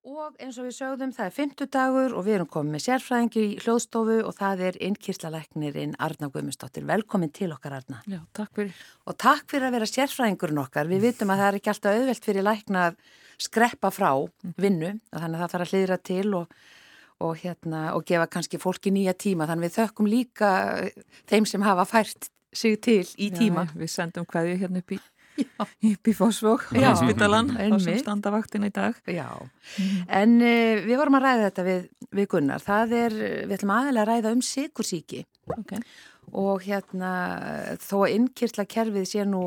Og eins og við sögðum, það er fymtudagur og við erum komið með sérfræðingi í hljóðstofu og það er innkýrslalæknirinn Arna Guðmundsdóttir. Velkomin til okkar Arna. Já, takk fyrir. Og takk fyrir að vera sérfræðingurinn okkar. Við vitum að það er ekki alltaf auðvelt fyrir lækna að skreppa frá vinnu, þannig að það þarf að hlýðra til og, og, hérna, og gefa kannski fólki nýja tíma. Þannig við þökkum líka þeim sem hafa fært sig til í tíma. Já, við sendum hverju hérna upp í upp í Fosvók á spítalan á sem standavaktin í dag. Já, mm. en uh, við vorum að ræða þetta við, við Gunnar. Það er, við ætlum aðeins að ræða um sikursíki okay. og hérna þó að innkýrsla kerfið sé nú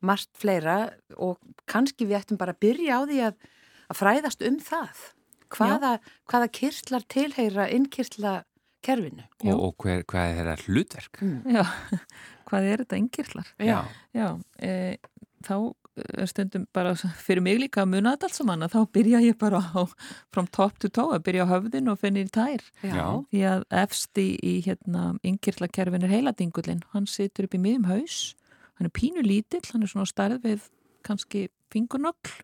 margt fleira og kannski við ættum bara að byrja á því að, að fræðast um það. Hvaða, hvaða kyrslar tilheyra innkýrsla kerfinu og, og hver, hvað er þetta hlutverk? Mm. Já, hvað er þetta innkýrslar? Já, Já. E, þá eh, stundum bara fyrir mig líka að muna þetta alls saman að þá byrja ég bara á from top to toe að byrja á höfðin og finna í tær. Já. því að efst í, í hérna yngirlakerfin er heiladingullin hann situr upp í miðum haus. Hann er pínu lítill, hann er svona starð við kannski fingurnögl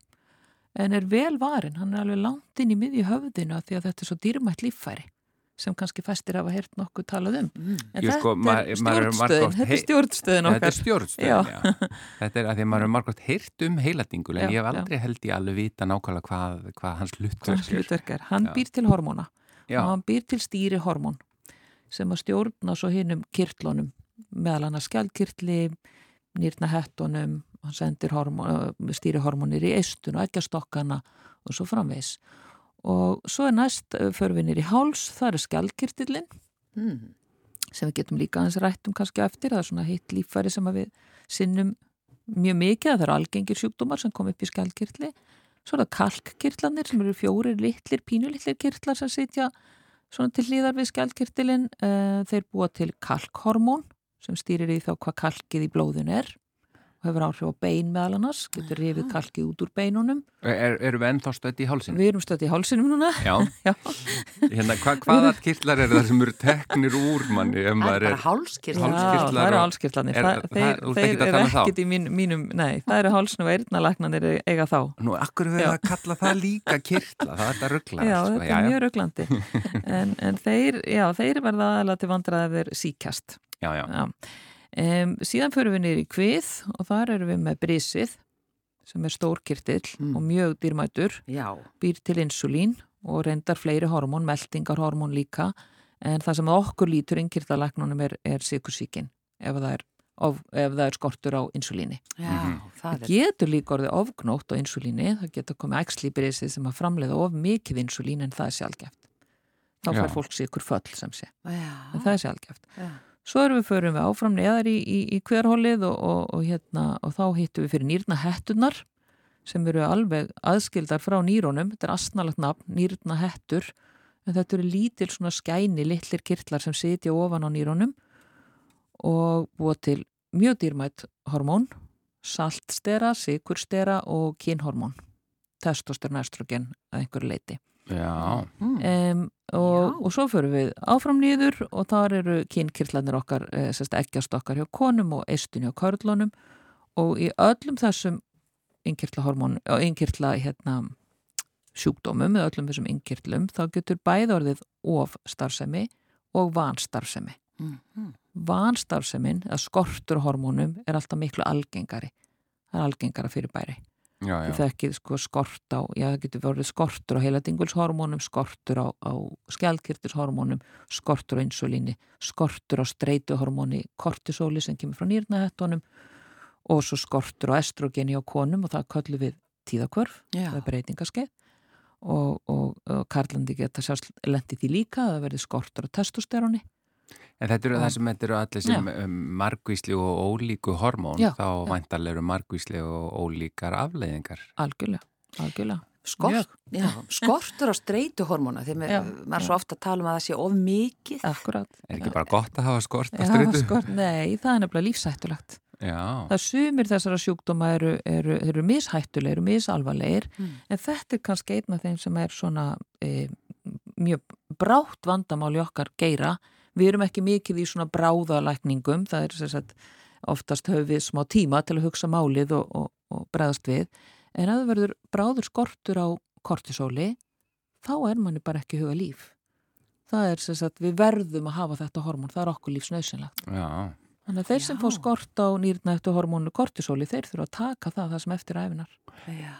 en er vel varin, hann er alveg langt inn í miðju höfðinu að því að þetta er svo dýrmætt líffæri sem kannski fæstir hafa hert nokkuð talað um. Mm. en Jú, sko, þetta er stjórnstöðin þetta er stjórnstöðin okkar Þetta er stjórnstöðin, já, já. Þetta er að því að maður er margótt heyrt um heiladingul en já, ég hef aldrei held í alveg vita nákvæmlega hvað, hvað hans hlutverk er. Hann býr til hormóna. Og hann býr til stýri hormón sem að stjórna svo hinn um kirtlunum meðal hann að skjálkirtli nýrna hettunum hann sendir hormón, stýri hormónir í eistun og ekki að stokkana og svo framvegs og svo er næst eh, förfinir í háls, það er skjálkirtillin mm. sem við getum líka aðeins rættum kannski eftir, það er svona hitt lífæri sem við sinnum mjög mikið, það eru algengir sjúkdómar sem kom upp í skjálkirtli, svo er það kalkkirtlanir sem eru fjórir litlir, pínulitlir kirtlar sem sitja svona til hlýðar við skjálkirtilin, eh, þeir búa til kalkhormón sem stýrir í þá hvað kalkið í blóðun er hefur áhrif á bein meðal annars, getur rifið kalkið út úr beinunum. Er, erum við ennþá stöðt í hálsinum? Við erum stöðt í hálsinum núna. Já. Já. Hérna, hva, hvaða kirtlar eru það sem eru teknir úr manni? Það er bara hálskirtlar. Já, það eru hálskirtlarnir. Er, þeir það, þeir eru um ekkit í mín, mínum, nei, það eru hálsinu og eirnalagnanir eiga þá. Nú, akkur við að kalla það líka kirtla, það er þetta ruggla. Já, sko. þetta er mjög rugglandi. en, en þeir, já, þeir verða aðalega til vandrað ef þeir síkast. Já, já. já. Um, síðan fyrir við nýri kvið og þar erum við með brísið sem er stórkirtill mm. og mjög dýrmætur, Já. býr til insulín og reyndar fleiri hormón, meldingarhormón líka en það sem okkur lítur innkirtalæknunum er, er sikursíkin ef það er, of, ef það er skortur á insulíni. Já, mm það, það getur líka orðið ofgnótt á insulíni, það getur komið ægslýbrísið sem að framleiða of mikið insulín en það er sjálfgeft. Þá fær fólk sikur föll sem sé, Já. en það er sjálfgeft. Svo erum við förum við áfram neðar í, í, í hverhólið og, og, og, hérna, og þá hittum við fyrir nýrna hettunar sem eru alveg aðskildar frá nýrónum. Þetta er astnalagt nafn, nýrna hettur, en þetta eru lítil svona skæni litlir kirtlar sem sitja ofan á nýrónum og búa til mjög dýrmætt hormón, saltstera, sikurstera og kynhormón, testosterone, estrogen að einhverju leiti. Um, og, og svo fyrir við áfram nýður og þar eru kynkirtlanir okkar eh, ekkjastokkar hjá konum og eistun hjá körlunum. Og í öllum þessum innkirtla hérna, sjúkdómum eða öllum þessum innkirtlum þá getur bæðorðið of starfsemi og vanstarfsemi. Mm -hmm. vanstarfsemin eða skorturhormónum er alltaf miklu algengari. Það er algengara fyrir bæri Já, já. Það ekki sko skort á, já það getur verið skortur á heiladingulshormónum, skortur á, á skjálkirtishormónum, skortur á insulíni, skortur á streytuhormóni, kortisóli sem kemur frá nýrnahettunum og svo skortur á estrogeni á konum og það kallum við tíðakvörf, það er breytingaskeið og, og, og Karlandi geta sérst lendið því líka að það verði skortur á testosteroni En þetta eru það sem þetta eru allir sem um, margvísli og ólíku hormón, já, þá vantarlega eru margvísli og ólíkar afleiðingar. Algjörlega, algjörlega. Skort, já, skortur á streytuhormóna, því maður er svo ofta að tala um að það sé of mikið. Akkurat. Er ekki bara gott að hafa skort á streytu? Skort, nei, það er nefnilega lífsættulegt. Já. Það sumir þessara sjúkdóma eru, eru, eru mishættulegir og misalvarlegir, mm. en þetta er kannski einn af þeim sem er svona e, mjög brátt vandamál í okkar geira, Við erum ekki mikið í svona bráðalækningum, það er sagt, oftast höfum við smá tíma til að hugsa málið og, og, og bregðast við, en að það verður bráður skortur á kortisóli, þá er manni bara ekki huga líf. Það er sem sagt við verðum að hafa þetta hormón, það er okkur lífsnausinlegt Já. Þannig að þeir sem Já. fá skort á nýrnættu hormónu kortisóli, þeir þurfa að taka það það sem eftir æfinar.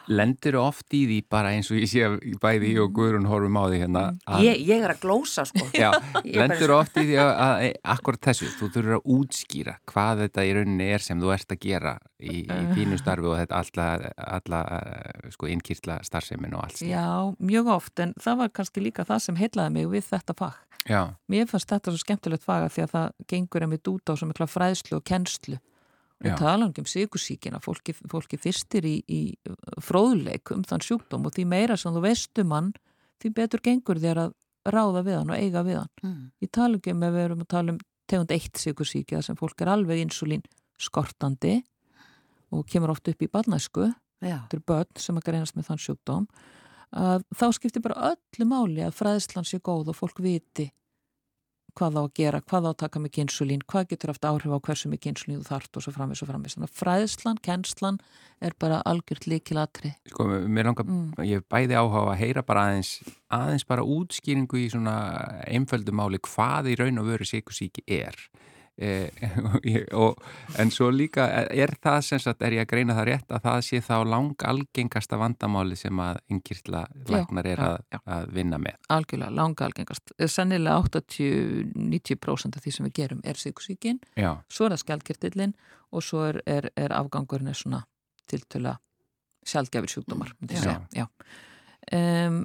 Lendir oft í því bara eins og ég sé að bæði ég og Guðrún horfum á því hérna að, Ég, ég er að glósa sko. Já, Ég bara- oft í því að, að akkurat þessu, þú þurfur að útskýra hvað þetta í rauninni er sem þú ert að gera í, í þínu starfi og þetta alla, alla sko innkýrtla starfsemin og allt slíkt. Já, mjög oft, en það var kannski líka það sem heilaði mig við þetta fag. Já, Mér fannst þetta svo skemmtilegt faga því að það gengur einmitt út á svo mikla fræðslu og kennslu. Og tala um sigursíkina, fólki, fólki fyrstir í, í fróðleik um þann sjúkdóm og því meira sem þú veistum hann, því betur gengur þér að ráða við hann og eiga við hann. Mm. Ég tala ekki um ef við erum að tala um tegund eitt sigursíki þar sem fólk er alveg insulín skortandi og kemur oft upp í barnæsku, er börn sem að greinast með þann sjúkdóm, að þá skiptir bara öllu máli að fræðslan sé góð og fólk viti hvað þá að gera, hvað þá að taka mikið insulín, hvað getur haft áhrif á hversu mikið insulín þú þart og svo framvis og framvis. Þannig að fræðslan, kennslan er bara algjört líkilatri. sko, mér langar, Mm. ég bæði áhuga að heyra bara aðeins, aðeins bara útskýringu í svona einföldu máli hvað í raun og veru sikursíki er. Eh, og en svo líka er það sem sagt, er ég að greina það rétt að það sé þá lang algengasta vandamáli sem að innkýrtla læknar er já, að, já. að vinna með. Algjörlega, langa algengast. Sennilega 80-90% af því sem við gerum er sikursíkin, Já, svo er það skjaldkirtillin og svo er, er, er afgangurinn er svona tiltöla sjálfgefir sjúkdómar. Já. Já. Um,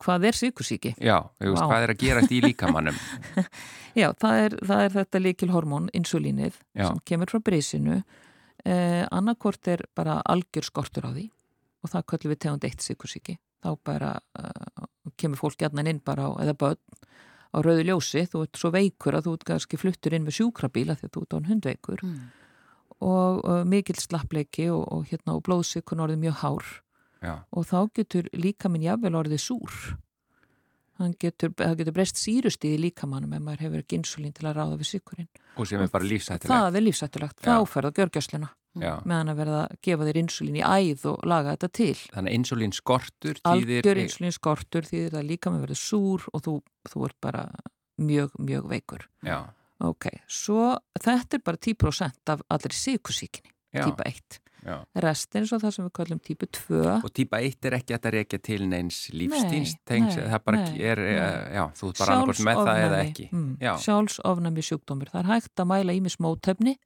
hvað er sikursíki? já, veist, hvað er að gerast í líkamannum? Já, það er, það er þetta líkilhormón, insulínið, Já. sem kemur frá brísinu. Eh, annarkvort er bara algjör skortur á því og það köllum við tegund eitt sikursíki. Þá bara uh, kemur fólk gætnan inn bara á, eða börn á rauðu ljósi. Þú ert svo veikur að þú ert kannski fluttur inn með sjúkrabíla því að þú ert án hundveikur Mm. og uh, mikill slappleiki og, og, hérna, og blóðsikun orðið mjög hár Já, og þá getur líkaminn jafnvel orðið súr. Getur, það getur breyst sírustíði líkamannum ef maður hefur ekki insulín til að ráða við sykurinn. og sem er bara lífsættilegt. Það er lífsættulegt, Já. þá ferða gjörgjösluna Já. meðan að verða að gefa þér insulín í æð og laga þetta til. Þannig að insulín skortur þýðir... Algjör insulín skortur þýðir að líkaminn verður súr og þú, þú ert bara mjög, mjög veikur. Já, Ok, svo þetta er bara 10% af allir sykursíkinni, já, típa 1. já. Restin er svo það sem við kallum típu 2. Og típa 1 er ekki að það reykja til neins lífstíns, Nei, tengs, nei, það bara nei, er, nei. nei. já, þú ert bara annarkort með það eða ekki. Mm, Já. sjálfsofnæmi sjúkdómur. Það er hægt að mæla ímis mótefni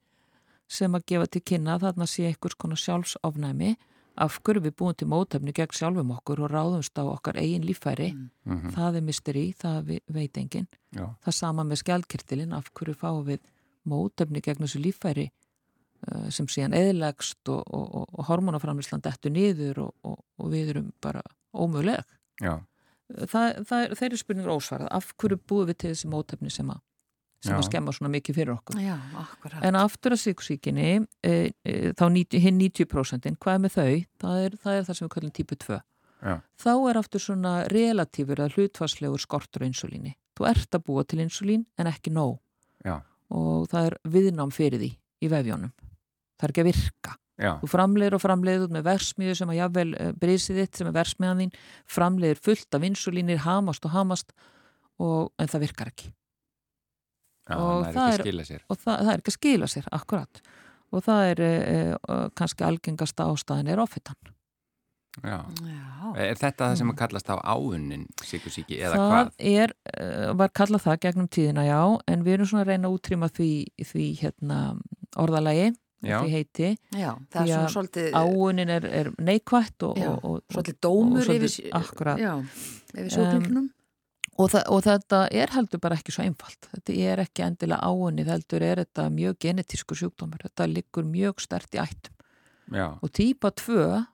sem að gefa til kynna að þarna sé einhvers konar sjálfsofnæmi af hverju við búum til mótefni gegn sjálfum okkur og ráðumst á okkar eigin líffæri. Mm Það er misteri, það veit enginn. Já, Það sama með skjaldkirtilinn, af hverju fáum við mótefni gegn þessu líffæri uh, sem síðan eðlegst og, og, og, og hormonaframlisland eftir niður og, og, og við erum bara ómöguleg. já, Það, það er, þeir eru spurningur ósvarað. Af hverju búum við til þessi mótefni sem að, sem Já. að skemma svona mikið fyrir okkur? Já. En aftur að sykursíkinni, e, e, þá 90, hinn 90%, hvað er með þau? Það er það, er það sem við kallum típu 2. já, Þá er aftur svona relatífur að hlutfarslegur skortur á insulíni. Þú ert að búa til insulín en ekki nóg já, og það er viðnám fyrir því í vefjónum. Það er ekki að virka. já, Þú framleiður og framleiður út með versmiðu sem að jafnvel brísið þitt sem er versmiðan þín, framleiður fullt af insulínir, hamast og hamast og, en það virkar ekki. já, Og það er það ekki er- að skila sér. Og það, það er ekki að skila sér, akkurat. Og það er e, e, kannski algengasta ástæðin er offitan. Já. Já. Er þetta það sem Mm. að kallast á áunnin sikursíki eða það hvað? er, e, var kallað það gegnum tíðina, já, en við erum svona að reyna að útrýma því, því hérna, orðalagi. Því heiti. Já, það Því er að svona svolítið, Áunin er, er neikvætt og, Já, og, og, svolítið dómur og svolítið- yfir, akkurat. já, yfir sjúklingunum. Og, það, og þetta er heldur bara ekki svo einfalt. Þetta er ekki endilega áunnið, heldur er þetta mjög genetísku sjúkdómur. Þetta liggur mjög stert í ættum. Já, Og típa 2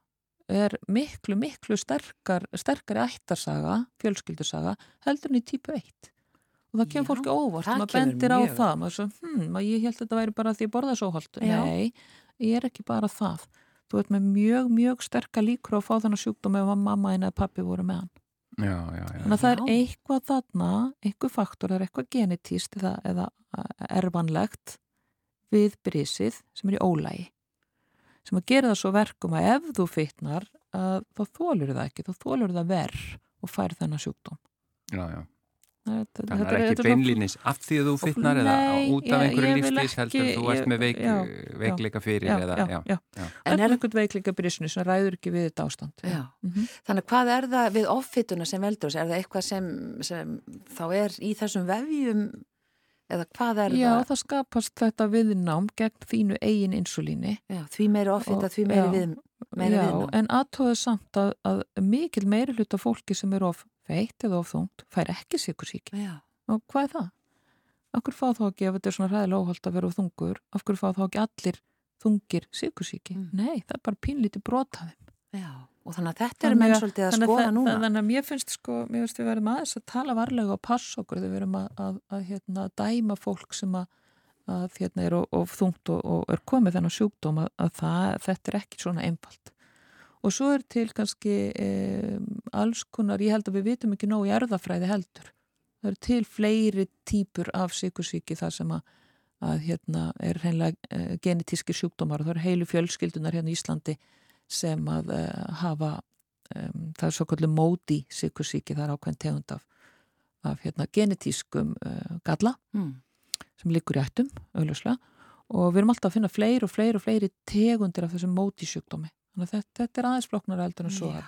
er miklu, miklu sterkar, sterkari ættarsaga, fjölskyldusaga, heldur en í típu 1. Og það kemur fólki óvart, maður bendir á það. Maður svo, hm, ég held að þetta væri bara því að borða svo holt. Já. Nei, ég er ekki bara það. Þú ert með mjög, mjög sterkar líkur á að fá þennan sjúkdóm ef mamma eina eða pappi voru með hann. já, já, já. Þannig að það er eitthvað þarna, eitthvað faktor, það er eitthvað genetíst eða, eða erfanlegt við brísið sem er í ólægi. Sem að gera það svo verkum að ef þú fitnar, að þá þólur það ekki, þá þólur það verð og fær þennan sjúkdóm Já, já Þetta, Þannig að það er ekki beinlínis af því að þú fytnar eða út af einhverju lífstíðs heldur þú ert með veik, já, veikleika fyrir já, eða, já, já. En er einhvern veikleika brísinu sem ræður ekki við þetta ástand mm -hmm. Þannig að hvað er það við offittuna sem veldur oss? Er það eitthvað sem, sem þá er í þessum vefjum eða hvað er já, það? Já, það skapast þetta viðnám gegn þínu eigin insulíni Því meiri offitta, því meiri við meiri viðnám En aðtóðu samt að, að mikil meiri hluta fólki sem er of feitt eða ofþungt fær ekki sikursíki og hvað er það? Akkur fá þá ekki ef þetta er svona ræðilega óhald að vera þungur akkur fá þá ekki allir þungir sikursíki? Mm. Nei, það er bara pínlítið brotaðum Já, og þannig að þetta er menn svolítið að skoða það, núna Þannig að mér finnst sko, mér finnst við verðum aðeins að tala varlega og passa okkur þegar við verðum að, að, að hérna, dæma fólk sem að, að hérna, er of, of þungt og, og er komið þennan sjúkdóm að það, þetta er ekki svona einfalt Og svo er til kannski um, alls konar, ég held að við vitum ekki nóg í erðafræði heldur. Það eru til fleiri típur af sykursíki þar sem að, að hérna, er hreinlega uh, genetíski sjúkdómar og það eru heilu fjölskyldunar hérna í Íslandi sem að uh, hafa, það er svo kallið móti sykursíki, það er ákveðin tegund af, af hérna, genetískum uh, galla mm. sem likur í ættum, auðvuslega, og við erum alltaf að finna fleiri og fleiri og fleiri tegundir af þessum móti sjúkdómi Þannig að þetta, þetta er aðeins floknar eldur en svo Já,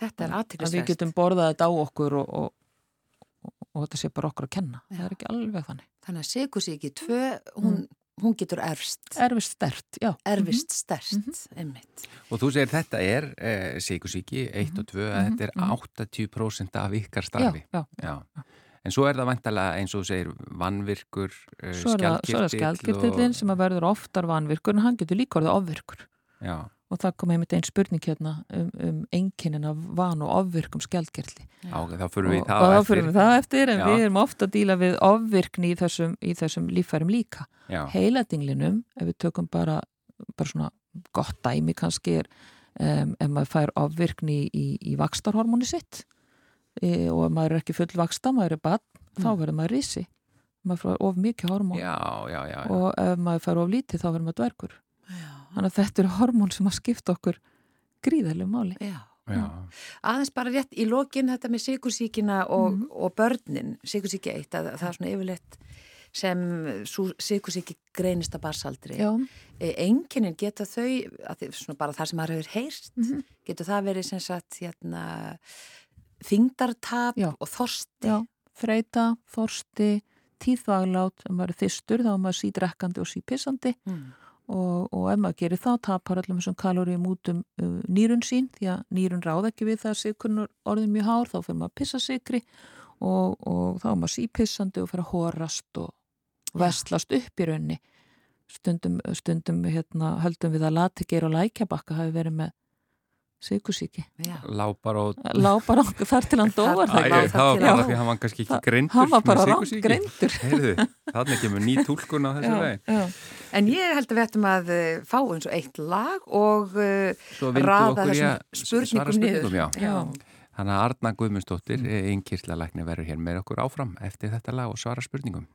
þetta er aðtryggast. Að við getum borðað þetta á okkur og, og, og, og þetta sé bara okkur að kenna. Já. Það er ekki alveg þannig. Þannig að Sigursíki 2, hún, mm. hún getur erfst. Erfist stert, já. Erfist mhm. stert, mm -hmm. einmitt. Og þú segir þetta er eh, Sigursíki 1 og 2, mm -hmm. þetta er 80% mhm. af ykkar starfi. Já, já. já. En svo er það vantalega eins og þú segir vannvirkur, uh, skjaldkirtill. Svo er það skjaldkirtillin og... sem að verður oftar vannvirkur en hann getur líka orðið ofvirkur. Já og það kom einmitt einn spurning hérna um, um enginnin af van og ofvirkum skjaldkertli og, þá fyrir við það, og, við það eftir en Já. við erum ofta að díla við ofvirkni í þessum, í þessum lífærum líka. Heiladinglinum, ef við tökum bara, bara svona gott dæmi kannski er um, ef maður fær ofvirkni í, í vakstarhormóni sitt e, og ef maður er ekki full vaksta, maður er bann mm. þá verður maður risi. Maður fær of mikið hormón. Já, já, já, og ef maður fær of lítið þá verður maður dvergur Þannig að þetta eru hormón sem að skipta okkur gríðarlega máli. Já. Já. Aðeins bara rétt í lokin þetta með sikursíkina og, mm. og börnin, sikursíki eitt, að, að það er svona yfirleitt sem sikursíki greinist að barsaldri. E, Enginin geta þau, svona bara það sem maður hefur heyrst, mm -hmm. getur það verið sem sagt hérna þingdartap og þorsti. Já, þreita, þorsti, tíðvaglát, ef maður þyrstur þá er maður sídrekkandi og sípissandi. Mm og, og ef maður gerir þá tapar öllum þessum kaloríum út um uh, nýrun sín því að nýrun ráð ekki við það að sikurinn orðin mjög hár þá fyrir maður að pissa sikri og, og þá er maður sípissandi og fyrir að horast og vestlast upp í raunni stundum, stundum hérna, höldum við að lategeir og lækjabakka hafi verið með Og... Lápar og þar til hann dóar það. Það var bara því að hann var kannski ekki greindur hann var bara greindur. Heyrðu, þannig kemur ný tólkun á þessu veginn. En ég held að við ættum að eh, fá eins og eitt lag og uh, raða þessum spurningum niður. Já. Já. Þannig að Arna Guðmundsdóttir, mm. einn kýrlalækni, verður hér með okkur áfram eftir þetta lag og svara spurningum.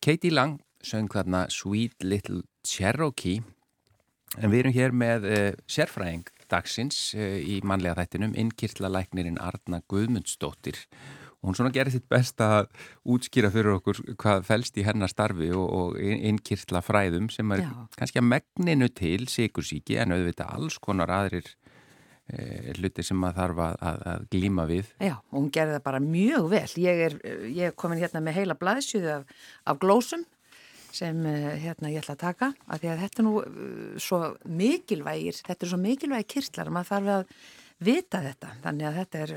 Katie Lang söng þarna Sweet Little Cherokee en við erum hér með uh, sérfræðing dagsins uh, í manlega þættinum innkýrtlalæknirinn Arna Guðmundsdóttir og hún svona gerir sitt best að útskýra fyrir okkur hvað fælst í hennar starfi og, og innkýrtla fræðum sem er Já. kannski að megninu til sikursíki en auðvitað alls konar aðrir hluti sem maður þarf að, að, að glíma við. Já, og hún gerði það bara mjög vel. Ég er, ég er komin hérna með heila blaðsjöðu af, af glósum sem eh, hérna ég ætla að taka af því að þetta er nú uh, svo mikilvægir, þetta er svo mikilvægir kirtlar maður þarf að vita þetta þannig að þetta er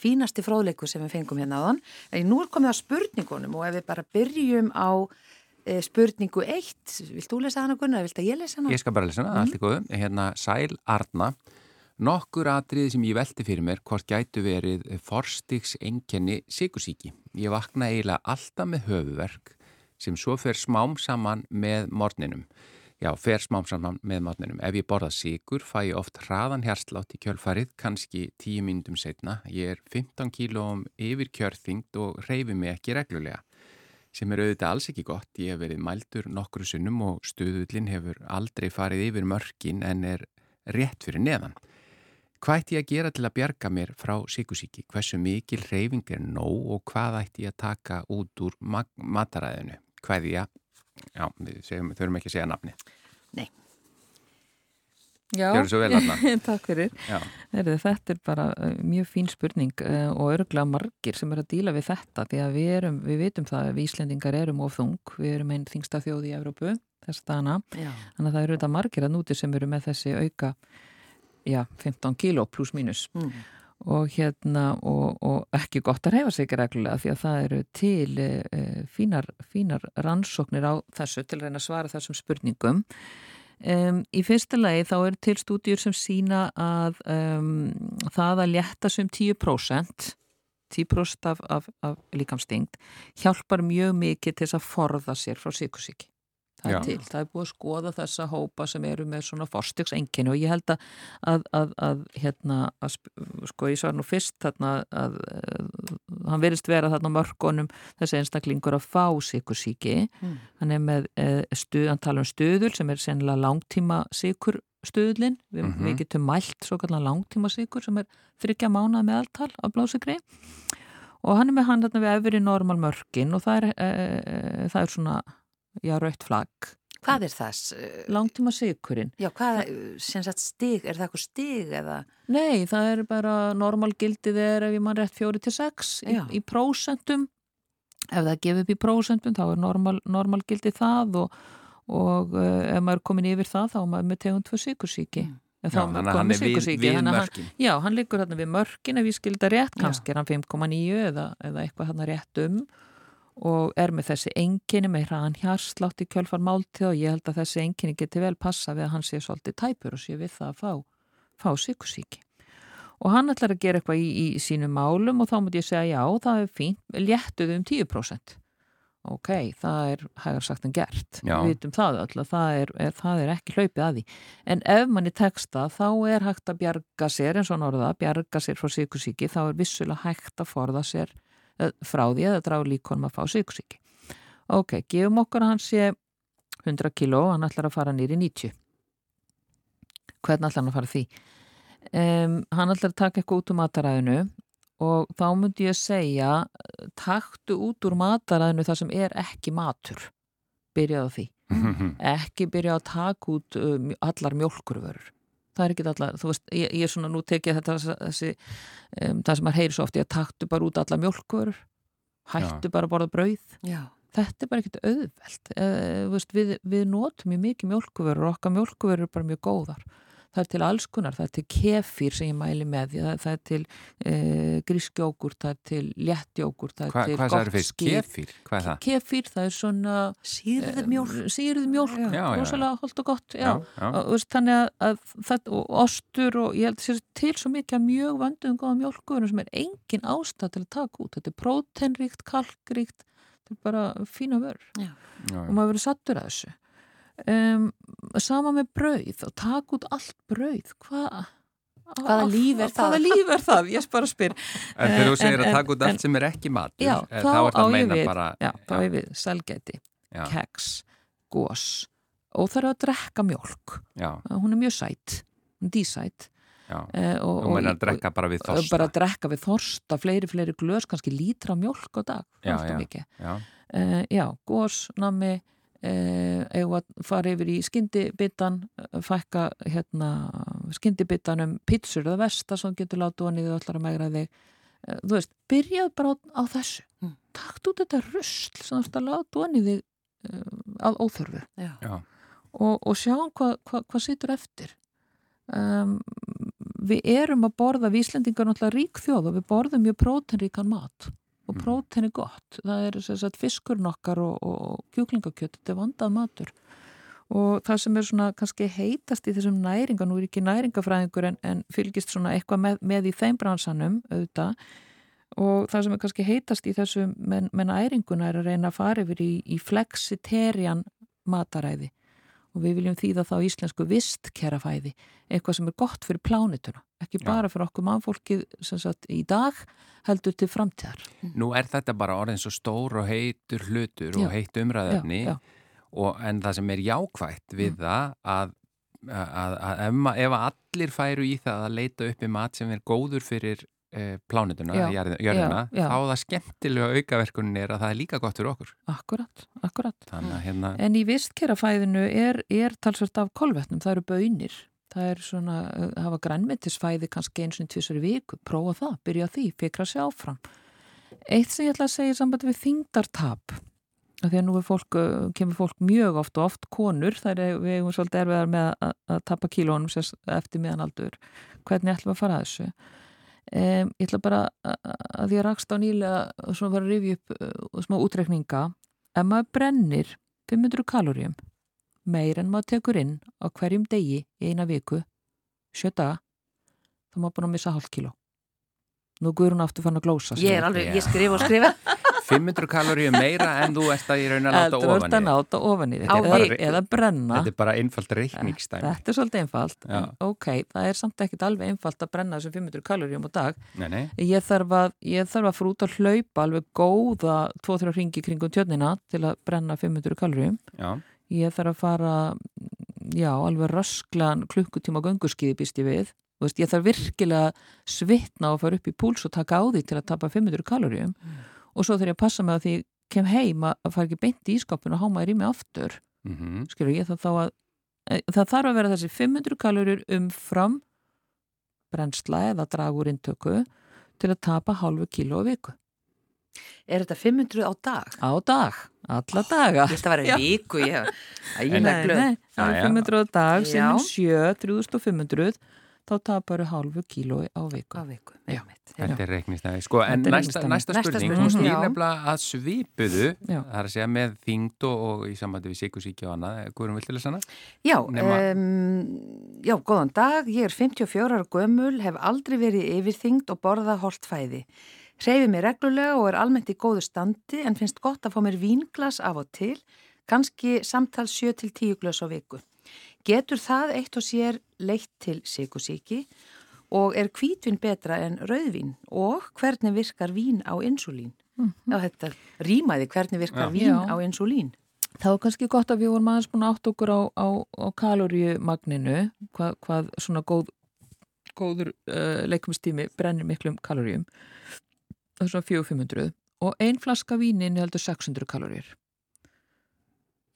fínasti fróðleiku sem við fengum hérna á þann en nú er komið að spurningunum og ef við bara byrjum á spurningu eitt, vilt þú lesa hana Gunnar, vilt að ég lesa hana? Ég skal bara lesa hana, mm. allt í góðu hérna Sæl Arna Nokkur atriði sem ég velti fyrir mér hvort gætu verið forstiks enkenni sikursíki. Ég vakna eiginlega alltaf með höfuverk sem svo fer smám saman með morninum. Já, fer smám saman með morninum. Ef ég borða sigur fæ ég oft hraðan herslátt í kjölfarið, kannski 10 mínutum setna. Ég er 15 kílóum yfir kjörþyngd og reyfi mig ekki reglulega. Sem er auðvitað alls ekki gott. Ég hef verið mældur nokkru sunnum og stuðullin hefur aldrei farið yfir mörkin en er rétt fyrir neðan. Hvað ætti ég að gera til að bjarga mér frá síkusíki? Hversu mikil reyfing er nóg og hvað ætti ég að taka út úr mataræðinu? hvaðja, já, við segjum, þurfum ekki að segja nafni. Nei. Já, takk fyrir. Heru, þetta er bara uh, mjög fín spurning uh, og örgulega margir sem er að díla við þetta því að við, erum, við vitum það að við Íslendingar erum of þung, við erum einn þingsta þjóð í Evrópu þess dana, þannig að það eru þetta margir að núti sem eru með þessi auka já, 15 kíló pluss mínus. Mm. Og hérna og, og ekki gott að reyfa sig reglulega því að það eru til e, fínar, fínar rannsóknir á þessu til að reyna að svara þessum spurningum. Um, í fyrsta lagi þá eru til stúdjur sem sína að um, það að létta sem 10% 10% af, af, af líkamstingt hjálpar mjög mikið til að forða sér frá síkusíki það Já. til, það er búið að skoða þessa hópa sem eru með svona fórstyggsenginu og ég held að, að, að, að hérna, sko ég svar nú fyrst þarna að hann verist vera þarna mörgunum þessi einstaklingur að fá síkursíki mm. hann er með eh, stuð, hann tala um stuðul sem er sennilega langtíma síkurstuðlin, við, mm -hmm. við getum mælt svo kallar langtíma síkur sem er þryggja mánað meðaltal af blásigri og hann er með hann þarna við efri normal mörgin og það er, e, e, það er svona já, raukt flagg. Hvað er það? Langtíma sigurinn. Já, hvað, sem sagt stig, er það eitthvað stig eða? Nei, það er bara normalgildið er ef ég mann rétt fjóri til sex í, í prósentum. Ef það gefur upp í prósentum þá er normal, normalgildið það og, og uh, ef maður er komin yfir það þá er maður með tegund fyrir sigursíki. Mm. Já, þannig að hann er við, við mörkin. Já, hann liggur hérna við mörkin ef ég skilda rétt, kannski er hann 5,9 eða, eða eitthvað hann rétt um og er með þessi enginni með hraðan hjarslátt í kjölfar máltið og ég held að þessi enginni geti vel passa við að hann sé svolítið tæpur og sé við það að fá, fá sykusíki. Og hann ætlar að gera eitthvað í, í sínu málum og þá múti ég segja já, það er fínt, léttuðu um 10%. Ok, það er hægar sagt en gert, já. við vitum það öll að það er, er, það er ekki hlaupið að því. En ef manni teksta þá er hægt að bjarga sér, eins og norða, bjarga sér frá sykusíki, þá er vissulega hægt að forða sér frá því að það dragu líkonum að fá sykusíki. Ok, gefum okkur að hann sé 100 kíló og hann ætlar að fara nýri 90. Hvernig ætlar hann að fara því? Um, hann ætlar að taka eitthvað út úr mataræðinu og þá myndi ég segja taktu út úr mataræðinu það sem er ekki matur. Byrjaðu því. ekki byrja að taka út um, allar mjölkurvörur það er ekki allar, þú veist, ég, ég er svona nú tekið þetta þessi, um, það sem maður heyri svo oft, ég taktu bara út alla mjölkur hættu Já. bara að borða brauð Já. þetta er bara ekkert auðvelt uh, veist, við, við notum mjög mikið mjölkuverur og okkar mjölkuverur er bara mjög góðar það er til alls konar, það er til kefir sem ég mæli með, það, það er til e, grískjókur, það er til léttjókur, það er Hva, til gott skýr kefir, hvað er það? Kefir, það er svona sýrður mjölk, e, sýrður mjölk rosalega holdt og gott já. Já, já. þannig að, að það, og ostur og ég held að það er til svo mikið mjög vanduðum góða mjölkur sem er engin ástæð til að taka út, þetta er prótenríkt, kalkríkt þetta er bara fína vörð og maður verður sattur að þessu um, sama með brauð og taka út allt brauð hvað Hvaða líf er það? Hvaða líf er það? Ég bara spyr. En þegar þú segir en, að taka út allt sem er ekki matur, já, þá, þá er það að meina við, bara... Já, þá er við selgæti, keks, gós og það er að drekka mjölk. Já. Hún er mjög sætt, dísætt. Já, og, og meina að drekka bara við þorsta. Bara að drekka við þorsta, fleiri, fleiri glös, kannski lítra mjölk á dag. Já, já. Já, uh, já gós, nami, eða uh, fara yfir í skyndibittan fækka hérna skyndibittanum pítsur eða versta sem getur látið og niður allar að megra þig. Uh, þú veist, byrjað bara á, á þessu. Mm. takt út þetta rusl sem þú veist að látið og niður uh, að óþörfu. Og, og sjáum hvað hva, hva situr eftir. Um, við erum að borða við Íslendingar náttúrulega rík þjóð og við borðum mjög prótenríkan mat og mm. prótein er gott. Það er sagt, fiskurn okkar og, og kjúklingakjött, þetta er vandað matur og það sem er svona kannski heitast í þessum næringa, nú er ekki næringafræðingur en, en fylgist svona eitthvað með, með í þeim bransanum auðvitað og það sem er kannski heitast í þessu með, með næringuna er að reyna að fara yfir í, í flexitarian mataræði og við viljum þýða þá íslensku vistkerafæði, eitthvað sem er gott fyrir plánituna, ekki bara fyrir okkur mannfólkið sagt, í dag heldur til framtíðar. Nú er þetta bara orðin svo stór og heitur hlutur já. og heit já, já. Og, en það sem er jákvægt við mm. það að, að, að ef, ef allir færu í það að leita upp í mat sem er góður fyrir eh, plánutuna, jörðina, þá það skemmtilega aukaverkunin er að það er líka gott fyrir okkur. Akkurat, akkurat. Hérna... En í vistkerafæðinu er, er talsvört af kolvetnum, það eru bönir. Það er svona, eh, hafa grænmyndisfæði kannski eins og tvisar viku, prófa það, byrja því, fikra sér áfram. Eitt sem ég ætla að segja sambandi við þingdartap því að nú fólk, uh, kemur fólk mjög oft og oft konur, það er við erum svolítið erfiðar með að, að tappa kílónum eftir miðanaldur, hvernig ætlum við að fara að þessu um, ég ætla bara að því að rakst á nýlega og svona fara að rifja upp uh, smá útrekninga ef maður brennir 500 kaloríum meir en maður tekur inn á hverjum degi í eina viku sjöta, þá maður búin að missa hálf kíló. Nú guður hún aftur fann að glósa ég er alveg, ég skrif og skrifa 500 kaloríu meira en þú ert að í raun að náta ofan í Þú ert að náta ofan í þig. Eða brenna. Þetta er bara einfalt reikningstæmi Þetta er svolítið einfalt. Já. Ok, það er samt ekkit alveg einfalt að brenna þessum 500 kaloríum á dag. Nei, nei. Ég þarf að, að frúta að hlaupa alveg góða 2-3 ringi kringum tjörnina til að brenna 500 kaloríum. Já. Ég þarf að fara já, alveg rösklan klukkutíma gönguskiði býst ég við. Veist, ég þarf virkilega svitna og fara upp í púls og taka á því til að tapa 500 kaloríum. Mm og svo þegar ég passa mig að því kem heim að fara ekki beint í ískapinu og háma í mig aftur. Mm -hmm. skilur ég það þá að e, það þarf að vera þessi 500 kalorir umfram brennsla eða dragur intöku til að tapa halvu kíló á viku. Er þetta 500 á dag? Á dag, alla daga. Ég ætti að vera viku, ég hef Nei, nei, það er 500 á dag sem 7, 3500 þá tapar þau halvu kílói á viku. Á viku, já. Þetta er reiknistæði. Sko, en næsta, næsta spurning, þú snýr nefnilega að svipuðu, já. það er að segja með þingd og í sambandi við síkusíki og annað. Guðurum viltilega sanna? Já, um, já, góðan dag. Ég er 54 ára gömul, hef aldrei verið yfir þingd og borða holt fæði. Hreyfi mér reglulega og er almennt í góðu standi en finnst gott að fá mér vínglas af og til, kannski samtals 7-10 glas á viku. Getur það eitt og sér leitt til sykusíki og er kvítvin betra en rauðvin og hvernig virkar vín á insulín? Mm -hmm. Já, þetta rýmaði hvernig virkar Já. vín Já. á insulín. Það var kannski gott að við vorum aðeins búin átt okkur á, á, á kaloríumagninu, hvað, hvað svona góð, góður uh, leikumstími brennir miklum kaloríum, svona 400-500 og ein flaska vínin heldur 600 kaloríur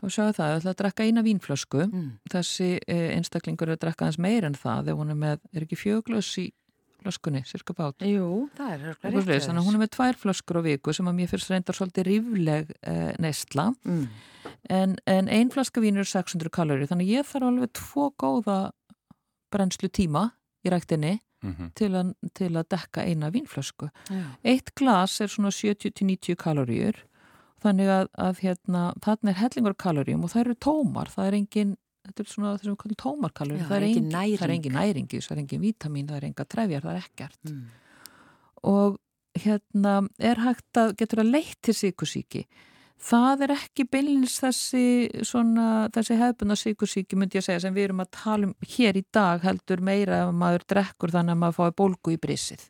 þá sjáu það, það ætla að drekka eina vínflösku mm. þessi eh, einstaklingur er að drekka hans meir en það þegar hún er með, er ekki fjöglös í flöskunni, cirka bát Jú, það er eitthvað rétt Þannig að hún er með tvær flöskur á viku sem að mér fyrst reyndar svolítið rífleg eh, neistla mm. en, en ein flaska vín er 600 kalori þannig ég þarf alveg tvo góða brennslu tíma í ræktinni mm -hmm. til, a, til að dekka eina vínflösku Já. Eitt glas er svona 70-90 kaloríur þannig að, að hérna, þarna er hellingur kaloríum og það eru tómar, það er engin þetta er svona þessum kallum tómarkaloríum það, er engin næring, það er engin næringi, það er engin vítamin það er enga trefjar, það er ekkert. Mm. og hérna er hægt að getur að leitt til síkusíki það er ekki beinleins þessi, þessi hefbund og síkursíki myndi ég að segja sem við erum að tala um hér í dag heldur meira ef maður drekkur þannig að maður fái bólgu í brissið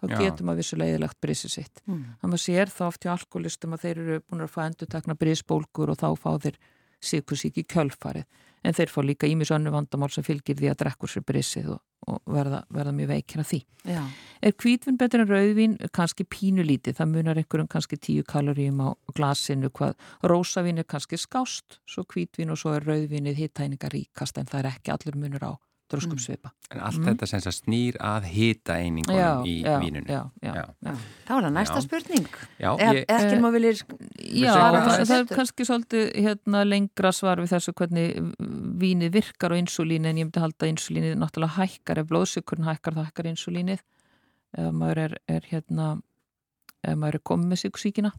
þá Já. getur maður vissulegilegt brissið sitt mm. þannig að sér þá oft í alkoholistum að þeir eru búin að fá endur takna brissbólgur og þá fá þeir síkursíki kjölfarið en þeir fá líka ímis önnu vandamál sem fylgir því að drekkur sér brissið og, og verða, verða mjög veikina því. Já. Er kvítvin betur en rauðvin? Kanski pínulítið, það munar einhverjum kannski tíu kaloríum á glasinu, hvað rósavin er kannski skást, svo kvítvin og svo er rauðvinið hittæninga ríkast en það er ekki allur munur á dröskum svipa. En allt mm. þetta sem snýr að hita einingunum í já, vínunni. Já, já, já. Þá er það næsta spurning. Ég, ekki má viljir Já, það, það er kannski svolítið hérna, lengra svar við þessu hvernig vínið virkar á insulínu en ég myndi halda að insulínið náttúrulega hækkar ef blóðsökurinn hækkar það hækkar insulínið ef maður er, er hérna ef maður er komið með síkusíkina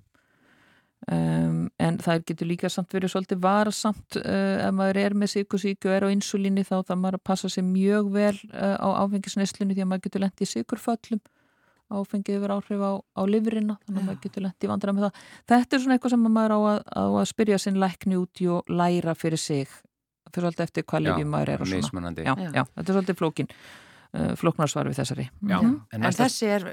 Um, en það getur líka samt verið svolítið varasamt uh, ef maður er með sykursíku og er á insulíni þá þá maður að passa sig mjög vel uh, á áfengisneslinu því að maður getur lendið í sykurföllum áfengið verið áhrif á, á livrina þannig að maður getur lendið í vandra með það. Þetta er svona eitthvað sem maður á að, á að spyrja sinn lækni út í og læra fyrir sig fyrir svolítið eftir hvað lifið maður er já, já, þetta er svolítið flókin uh, flóknarsvar við þessari. Já, mm -hmm. En, en þessi, er,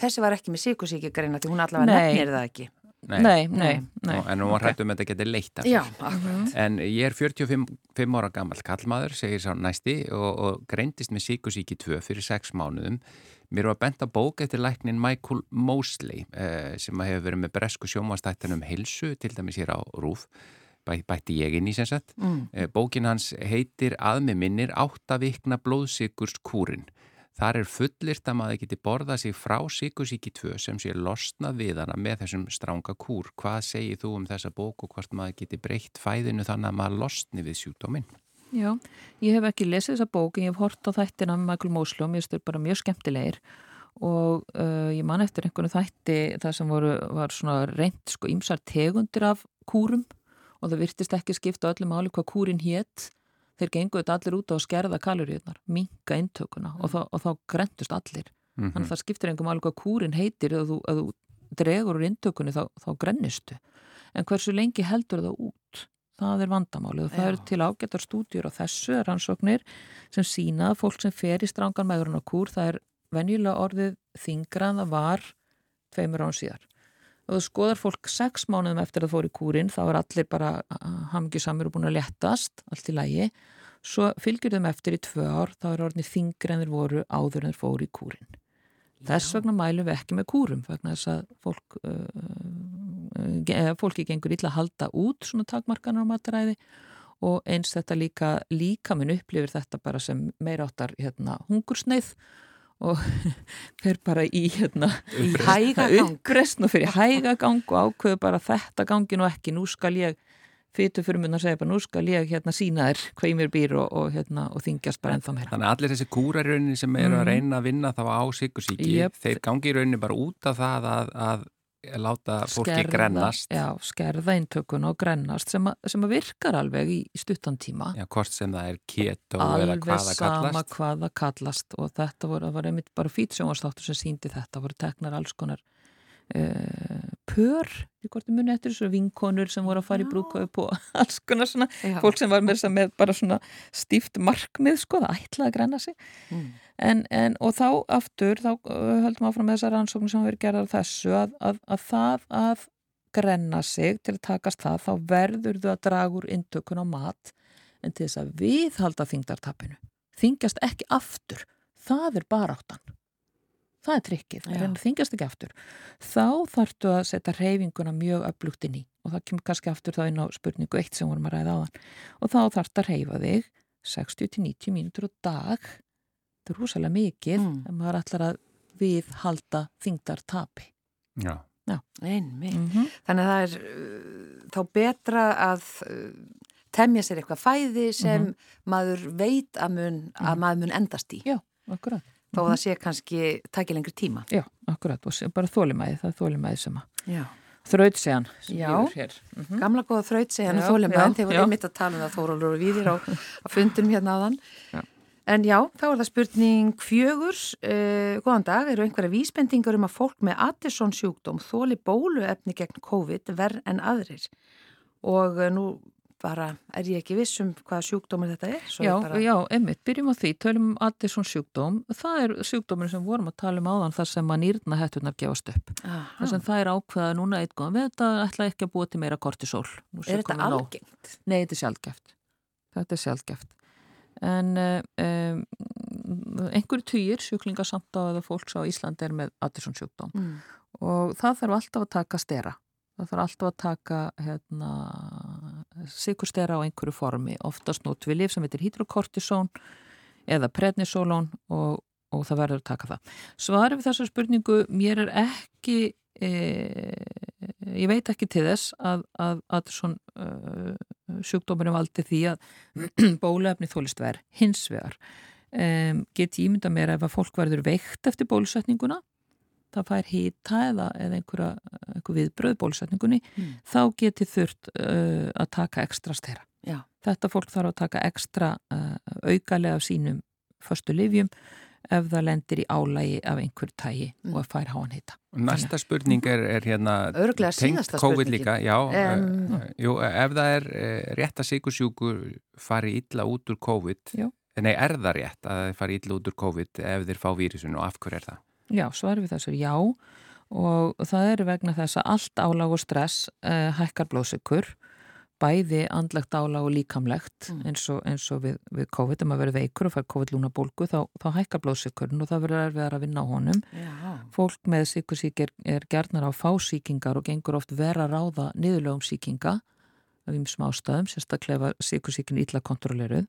þessi var ekki með sykursíki greina því hún allavega nefnir það ekki Nei, nei, nei, nei. En nú var okay. hættum að þetta geti leitt Já, En ég er 45 ára gammal kallmaður, segir sá næsti og, og greindist með síkusíki 2 fyrir 6 mánuðum. Mér var bent að bóka eftir læknin Michael Mosley eh, sem hefur verið með bresku sjómanstættanum Hilsu, til dæmis hér á Rúf Bæ, bætti ég inn í sem sagt. Mm. Eh, bókin hans heitir að með minnir áttavikna blóðsíkurskúrin Þar er fullirt að maður geti borðað sig frá síkusíki 2 sem sé losna við hana með þessum stránga kúr. Hvað segir þú um þessa bók og hvort maður geti breytt fæðinu þannig að maður losni við sjúkdóminn? Já, ég hef ekki lesið þessa bók en ég hef hort á þættina með Michael Mosley og mér styrir bara mjög skemmtilegir og uh, ég man eftir einhvern þætti það sem voru, var svona reynd sko ímsar tegundir af kúrum og það virtist ekki skipta öllum áli hvað kúrin hétt þeir gengur þetta allir út á að skerða kaloríunar, minka intökuna og, þá, og þá grendust allir. Mm -hmm. Þannig að það skiptir engum alveg hvað kúrin heitir ef þú, þú dregur úr intökunni þá, þá grennistu. En hversu lengi heldur það út? Það er vandamálið og það eru til ágættar stúdjur á þessu rannsóknir sem sína að fólk sem fer í strángan meðurinn á kúr það er venjulega orðið þingra en það var tveimur án síðar og þú skoðar fólk sex mánuðum eftir að það fór í kúrin þá er allir bara hamgisamur og búin að léttast, allt í lægi svo fylgjur þeim eftir í tvö ár þá er orðinni þingri en þeir voru áður en þeir fóru í kúrin Já. þess vegna mælum við ekki með kúrum vegna þess að fólk uh, fólki gengur illa að halda út svona takmarkanar á mataræði og eins þetta líka líka minn upplifir þetta bara sem meira áttar hérna, hungursneið og fer bara í hérna í uppresn og fyrir hægagang og ákveðu bara þetta gangin og ekki, nú skal ég fytu fyrir mun að segja bara nú skal ég hérna sína þér hvað ég mér býr og, og, hérna, og þingjast bara ennþá meira. Þannig að allir þessi kúraraunin sem eru að reyna að vinna þá á sikursíki, yep. þeir gangi í raunin bara út af það að, að láta fólki skerða, grennast. já, skerða eintökun og grennast sem, a, sem að virkar alveg í stuttan tíma. Já, hvort sem það er keto eða hvaða kallast alveg sama hvaða kallast og þetta voru, var einmitt bara fýtsjónastáttur sem síndi þetta voru teknar alls konar uh, pör í hvort muni eftir þessu vinkonur sem voru að fara í brúkaup og alls konar svona já. fólk sem var með, með bara svona stíft markmið sko, það ætlaði að grenna sig mm. en, en, og þá aftur þá höldum áfram með þessar rannsóknir sem verið gerðar þessu að, að, að það að grenna sig til að takast það þá verður þau að draga úr intökun á mat en til þess að við halda þingdartapinu þingjast ekki aftur það er bara áttan það er trikkið, það þingast ekki aftur þá þartu að setja reyfinguna mjög upplugt inn í og það kemur kannski aftur þá inn á spurningu eitt sem vorum að ræða á þann og þá þartu að reyfa þig 60-90 mínútur á dag þetta er rosalega mikið mm. en maður ætlar að við halda þingdar tapi Já, Já. Einmi mm -hmm. Þannig að það er uh, þá betra að uh, temja sér eitthvað fæði sem mm -hmm. maður veit að, mun, að -hmm. maður mun endast í Já, akkurat þá það mhm. sé kannski takja lengri tíma. Já, akkurat og bara þólimæði, það er þólimæði sem að gefur hér. Mm -hmm. Gamla góða þrautsegjan og þólimæðin, þeir voru einmitt að tala um það þórólur og viðir á, á fundunum hérna á þann. En já, þá er það spurning fjögur. Uh, góðan dag, eru einhverja vísbendingar um að fólk með Addison sjúkdóm þóli bóluefni gegn COVID verð en aðrir? Og uh, nú bara er ég ekki viss um hvaða sjúkdómur þetta er. Já, bara... já, einmitt, byrjum á því, tölum um Addison sjúkdóm. Það er sjúkdómur sem vorum að tala um áðan þar sem að nýrna hættunar gefast upp. Þess að það er ákveða núna eitthvað, við þetta ætla ekki að búa til meira kortisol. Er þetta algengt? Nei, þetta er sjálfgeft. Þetta er sjálfgeft. En um, einhverju týjir að fólks á Íslandi er með Addison sjúkdóm mm. og það þarf alltaf að taka stera. Það þarf alltaf að taka hérna, sikurstera á einhverju formi, oftast nót við lif sem heitir hydrokortisón eða prednisolón og, og það verður að taka það. Svarið við þessa spurningu, mér er ekki, e, ég veit ekki til þess að, að, að svona uh, sjúkdómurinn valdi því að bólefni þólist verð hins vegar. Um, get ég mynda mér ef að fólk verður veikt eftir bólusetninguna það fær hýta eða, eða einhverja, einhver viðbröð bólusetningunni mm. þá geti þurft uh, að taka ekstra stera. Já. Þetta fólk þarf að taka ekstra uh, augalega af sínum förstu livjum ef það lendir í álægi af einhver tægi mm. og að fær háan hýta. Næsta spurning er, er hérna tengt COVID líka. Já, um, uh, jú, ef það er uh, rétt að sigursjúkur fari illa út úr COVID, já. nei er það rétt að það fari illa út úr COVID ef þeir fá vírusun og af hverju er það? Já, svar við þessu já og það eru vegna þess að allt álag og stress uh, hækkar blóðsökur bæði andlegt álag og líkamlegt mm. eins, og, eins og við, við COVID ef maður verður veikur og fær COVID-lúna bólgu þá, þá hækkar blóðsökurinn og það verður erfiðar að vinna á honum já. fólk með síkusík er, er gerðnar á fásíkingar og gengur oft vera ráða niðurlegum síkinga af ímsum ástæðum, sérstaklega síkusíkinu illa kontrolleruð.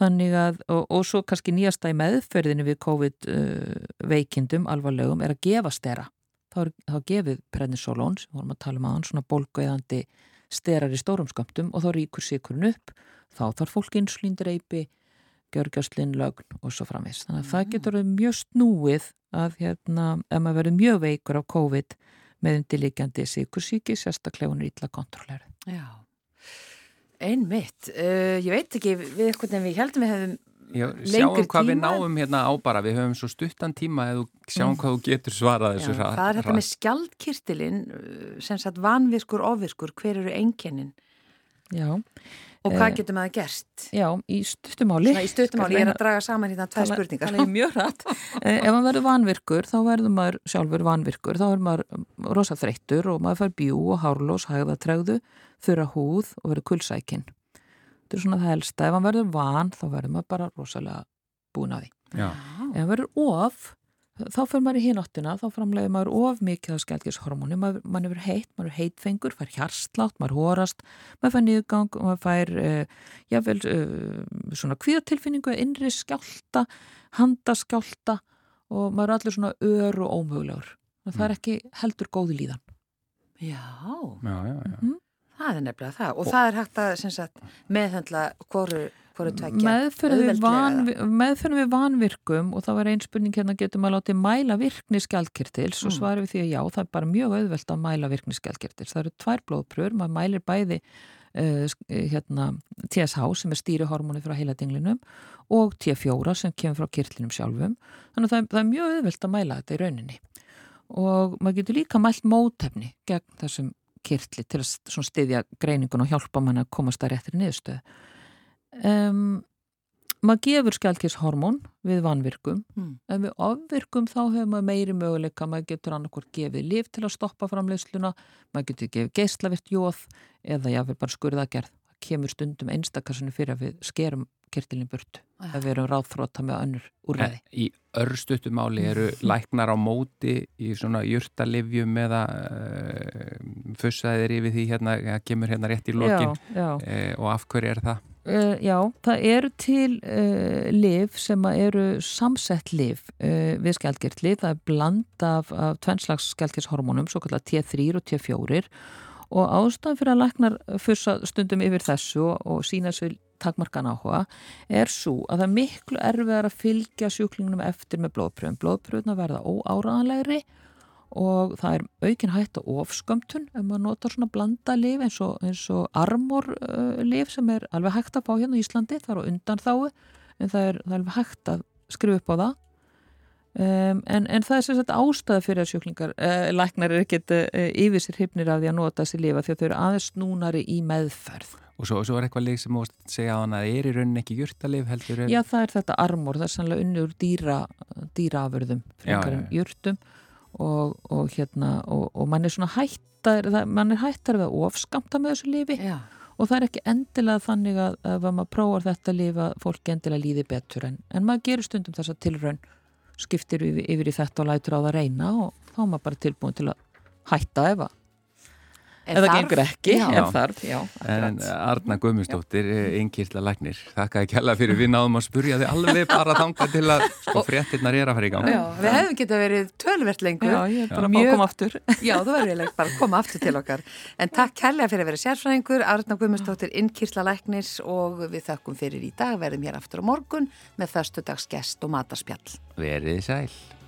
Þannig að, og, og svo kannski nýjasta í meðferðinu við COVID-veikindum uh, alvarlegum er að gefa stera. Þá er þá gefið prednisolón sem vorum að tala um aðan, svona bólgauðandi sterar í stórum skamtum og þá ríkur síkurinn upp, þá þarf fólk insulíndreipi, gjörgjastlinn lögn og svo framvis, þannig að mm. það getur mjög snúið að hérna, ef maður verður mjög veikur á COVID með undirlikjandi síkursíki, sérstaklega hún er illa kontrolleru Já Einmitt, uh, ég veit ekki við eitthvað en við heldum við hefum Já, sjáum hvað tíma. við náum hérna á bara við höfum svo stuttan tíma eða sjáum mm. hvað þú getur svarað þessu Já, það er þetta með skjaldkirtilinn uh, sem sagt vanvirkur, ofvirkur hver eru enginnin Já Og hvað eh, getur maður gerst? Já, í stuttumáli. Í stuttumáli, ég er að draga saman hérna tvei spurningar. Það er mjög rætt. Eh, ef maður verður vanvirkur, þá verður maður sjálfur vanvirkur. Þá verður maður rosa þreyttur og maður fær bjú og hárlós, hægðatrægðu, þurra húð og verður kulsækinn. Þetta er svona það helsta. Ef maður verður van, þá verður maður bara rosalega búin að því. Já. Ef maður verður of, þá fyrir maður í hináttina, þá framleiður maður of mikið af skjaldgíshormóni, maður, er heitt, maður er heitfengur, fær hjarslátt, maður horast, maður fær niðurgang og maður fær, uh, jável, uh, svona kvíðatilfinningu, innri skjálta, handaskjálta og maður er allir svona ör og ómögulegur. Það er mm. ekki heldur góði líðan. Já, já, já, já. Mm -hmm. Það er nefnilega það og, og það er hægt að sagt, meðhendla hverju meðferðum við vanvirkum og það var einn spurning hérna getur maður látið mæla virkni skjaldkirtils mm. og svarum við því að já, það er bara mjög auðvelt að mæla virkni skjaldkirtils. Það eru tvær blóðpröfur, maður mælir bæði uh, hérna, TSH sem er stýrihormóni frá heiladinglinum og T4 sem kemur frá kirtlinum sjálfum. Þannig að það er, það er mjög auðvelt að mæla þetta í rauninni og maður getur líka mælt mótefni gegn þessum kirtli til að stiðja greiningun og hjálpa mann að komast að réttir niðurstöðu. Um, maður gefur skjálkishormón við vanvirkum. Mm. en við ofvirkum þá hefur maður meiri möguleika. Maður getur annarkort gefið liv til að stoppa framleysluna maður getur gefið geislavirt jóð eða jáfnveg bara skurðagerð það kemur stundum einstakarsunni fyrir að við skerum kirtilin burt að við erum ráðfróta með önnur úrræði. Í örstutumáli eru læknar á móti í svona júrtalivjum eða uh, fussaðir yfir því hérna, kemur hérna rétt í lokin já, já. Uh, og af hverju er það? Uh, já, það eru til uh, liv sem eru samsett liv uh, við skjaldgirtli, það er bland af, af tvennslags skjaldgirtshormónum, svo kallar T3 og T4 og ástæðan fyrir að læknar fyrsta stundum yfir þessu og sína þessu takmarkan áhuga er svo að það er miklu erfiðar að fylgja sjúklingunum eftir með blóðpröfum. Blóðpröfuna verða óáraðanlegri og það er aukin hægt á ofskömmtun ef maður notar svona blanda liv eins og, og armorliv uh, sem er alveg hægt að fá hérna í Íslandi, það er á undan þáu en það er, það er hægt að skrifa upp á það Um, en, en það er sem sagt ástæða fyrir að sjúklingar, uh, læknar er ekkert uh, yfir sér hyfnir af því að nota þessi lifa því að þau eru aðeins núnari í meðferð. Og svo, svo er eitthvað lík sem múst segja að er í rauninni ekki júrtalif heldur er... Já það er þetta armor, það er sannlega unnur dýra, dýraafurðum fyrir júrtum og, og hérna og, og mann er svona hættar mann er hættar við að ofskamta með þessu lifi Já. og það er ekki endilega þannig að ef maður prófar þetta lifa fólk endilega líði betur en, en maður gerir stundum þessa tilraun skiptir yfir, í þetta og lætur á það reyna og þá er maður bara tilbúin til að hætta ef að eða gengur ekki, já. ef þarf. Já, En Arna Guðmustóttir, yngirla læknir þakka ekki hella fyrir við náðum að spurja þið alveg bara þanga til að sko fréttinnar er að fara í gang. Já, við hefum getað verið tölvert lengur. Já, ég er bara að koma aftur. Já, þú verður bara að koma aftur til okkar. En takk kærlega fyrir að vera sérfræðingur Arna Guðmustóttir, yngirla læknir og við þakkum fyrir í dag, verðum hér aftur á morgun með þörstu dags gest og matarspjall. Verið sæl